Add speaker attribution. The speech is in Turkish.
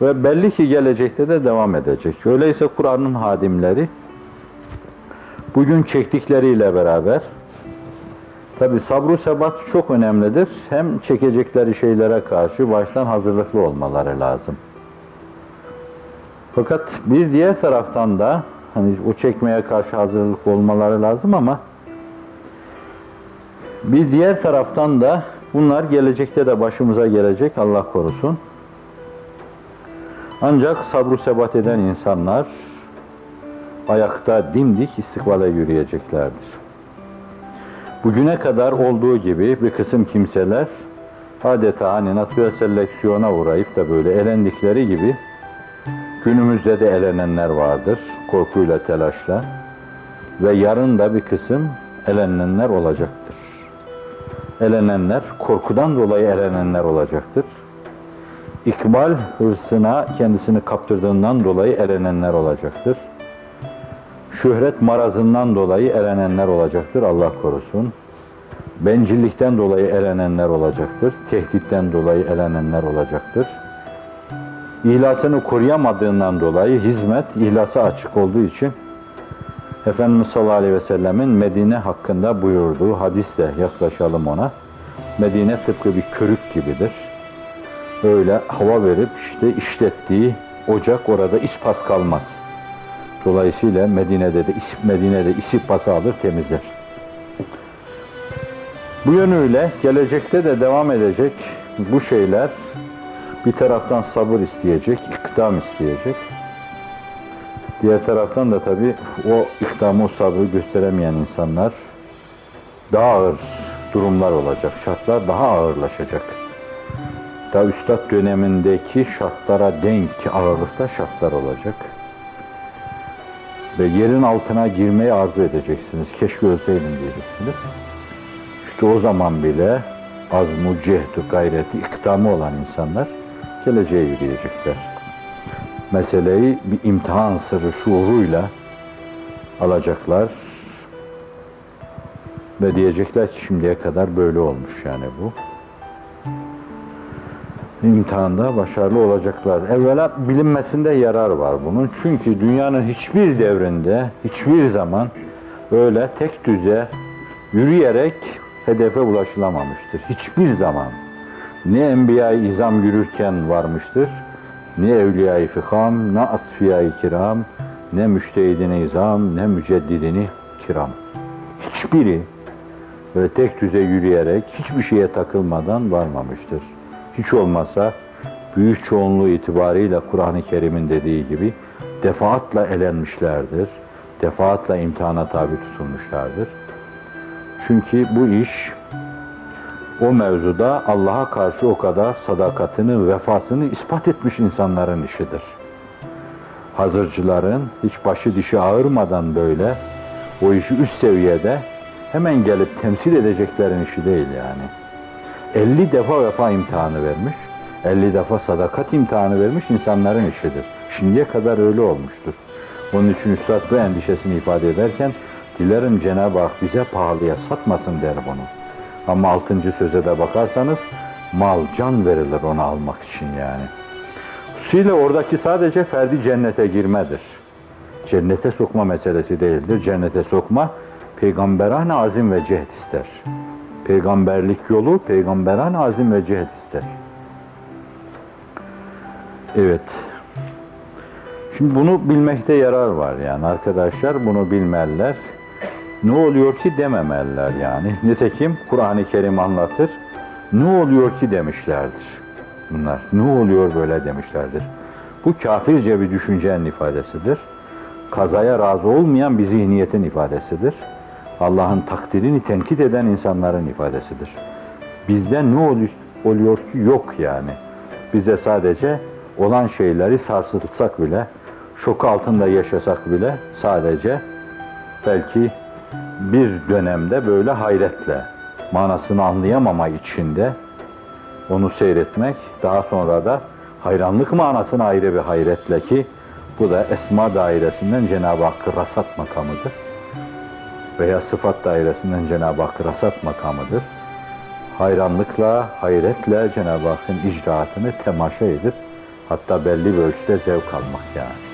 Speaker 1: Ve belli ki gelecekte de devam edecek. Öyleyse Kur'an'ın hadimleri bugün çektikleriyle beraber tabi sabru sebat çok önemlidir. Hem çekecekleri şeylere karşı baştan hazırlıklı olmaları lazım. Fakat bir diğer taraftan da hani o çekmeye karşı hazırlıklı olmaları lazım ama bir diğer taraftan da bunlar gelecekte de başımıza gelecek Allah korusun. Ancak sabru sebat eden insanlar ayakta dimdik istikbale yürüyeceklerdir. Bugüne kadar olduğu gibi bir kısım kimseler adeta hani natürel seleksiyona uğrayıp da böyle elendikleri gibi günümüzde de elenenler vardır korkuyla telaşla ve yarın da bir kısım elenenler olacaktır. Elenenler korkudan dolayı elenenler olacaktır. İkbal hırsına kendisini kaptırdığından dolayı elenenler olacaktır. Şöhret marazından dolayı elenenler olacaktır. Allah korusun. Bencillikten dolayı elenenler olacaktır. Tehditten dolayı elenenler olacaktır. İhlasını koruyamadığından dolayı hizmet ihlası açık olduğu için Efendimiz sallallahu aleyhi ve sellemin Medine hakkında buyurduğu hadisle yaklaşalım ona. Medine tıpkı bir körük gibidir öyle hava verip işte işlettiği ocak orada ispas kalmaz. Dolayısıyla Medine'de de Medine'de isipası alır temizler. Bu yönüyle gelecekte de devam edecek bu şeyler bir taraftan sabır isteyecek, ikdam isteyecek. Diğer taraftan da tabi o ikdamı, o sabrı gösteremeyen insanlar daha ağır durumlar olacak, şartlar daha ağırlaşacak. Hatta üstad dönemindeki şartlara denk ağırlıkta şartlar olacak. Ve yerin altına girmeyi arzu edeceksiniz. Keşke ölseydim diyeceksiniz. İşte o zaman bile azmu, cehdu, gayreti, ikdamı olan insanlar geleceğe yürüyecekler. Meseleyi bir imtihan sırrı şuuruyla alacaklar ve diyecekler ki şimdiye kadar böyle olmuş yani bu imtihanda başarılı olacaklar. Evvela bilinmesinde yarar var bunun. Çünkü dünyanın hiçbir devrinde, hiçbir zaman öyle tek düze yürüyerek hedefe ulaşılamamıştır. Hiçbir zaman. Ne enbiya-i izam yürürken varmıştır, ne evliya-i fikam, ne asfiya-i kiram, ne müştehidini izam, ne müceddidini kiram. Hiçbiri böyle tek düze yürüyerek, hiçbir şeye takılmadan varmamıştır hiç olmazsa büyük çoğunluğu itibariyle Kur'an-ı Kerim'in dediği gibi defaatla elenmişlerdir. Defaatla imtihana tabi tutulmuşlardır. Çünkü bu iş o mevzuda Allah'a karşı o kadar sadakatini, vefasını ispat etmiş insanların işidir. Hazırcıların hiç başı dişi ağırmadan böyle o işi üst seviyede hemen gelip temsil edeceklerin işi değil yani. 50 defa vefa imtihanı vermiş, 50 defa sadakat imtihanı vermiş insanların işidir. Şimdiye kadar öyle olmuştur. Onun için Üstad bu endişesini ifade ederken dilerim Cenab-ı Hak bize pahalıya satmasın der bunu. Ama altıncı söze de bakarsanız mal can verilir onu almak için yani. Hususuyla oradaki sadece ferdi cennete girmedir. Cennete sokma meselesi değildir. Cennete sokma peygamberane azim ve cehd ister. Peygamberlik yolu peygamberan azim ve cehd ister. Evet. Şimdi bunu bilmekte yarar var yani arkadaşlar bunu bilmeliler. Ne oluyor ki dememeliler yani. Nitekim Kur'an-ı Kerim anlatır. Ne oluyor ki demişlerdir. Bunlar ne oluyor böyle demişlerdir. Bu kafirce bir düşüncenin ifadesidir. Kazaya razı olmayan bir zihniyetin ifadesidir. Allah'ın takdirini tenkit eden insanların ifadesidir. Bizde ne oluyor ki yok yani. Bizde sadece olan şeyleri sarsılsak bile, şok altında yaşasak bile sadece belki bir dönemde böyle hayretle, manasını anlayamama içinde onu seyretmek, daha sonra da hayranlık manasını ayrı bir hayretle ki bu da esma dairesinden Cenab-ı Hakk'ı rasat makamıdır veya sıfat dairesinden Cenab-ı Hak rasat makamıdır. Hayranlıkla, hayretle Cenab-ı Hakk'ın icraatını temaşa edip Hatta belli bir ölçüde zevk almak yani.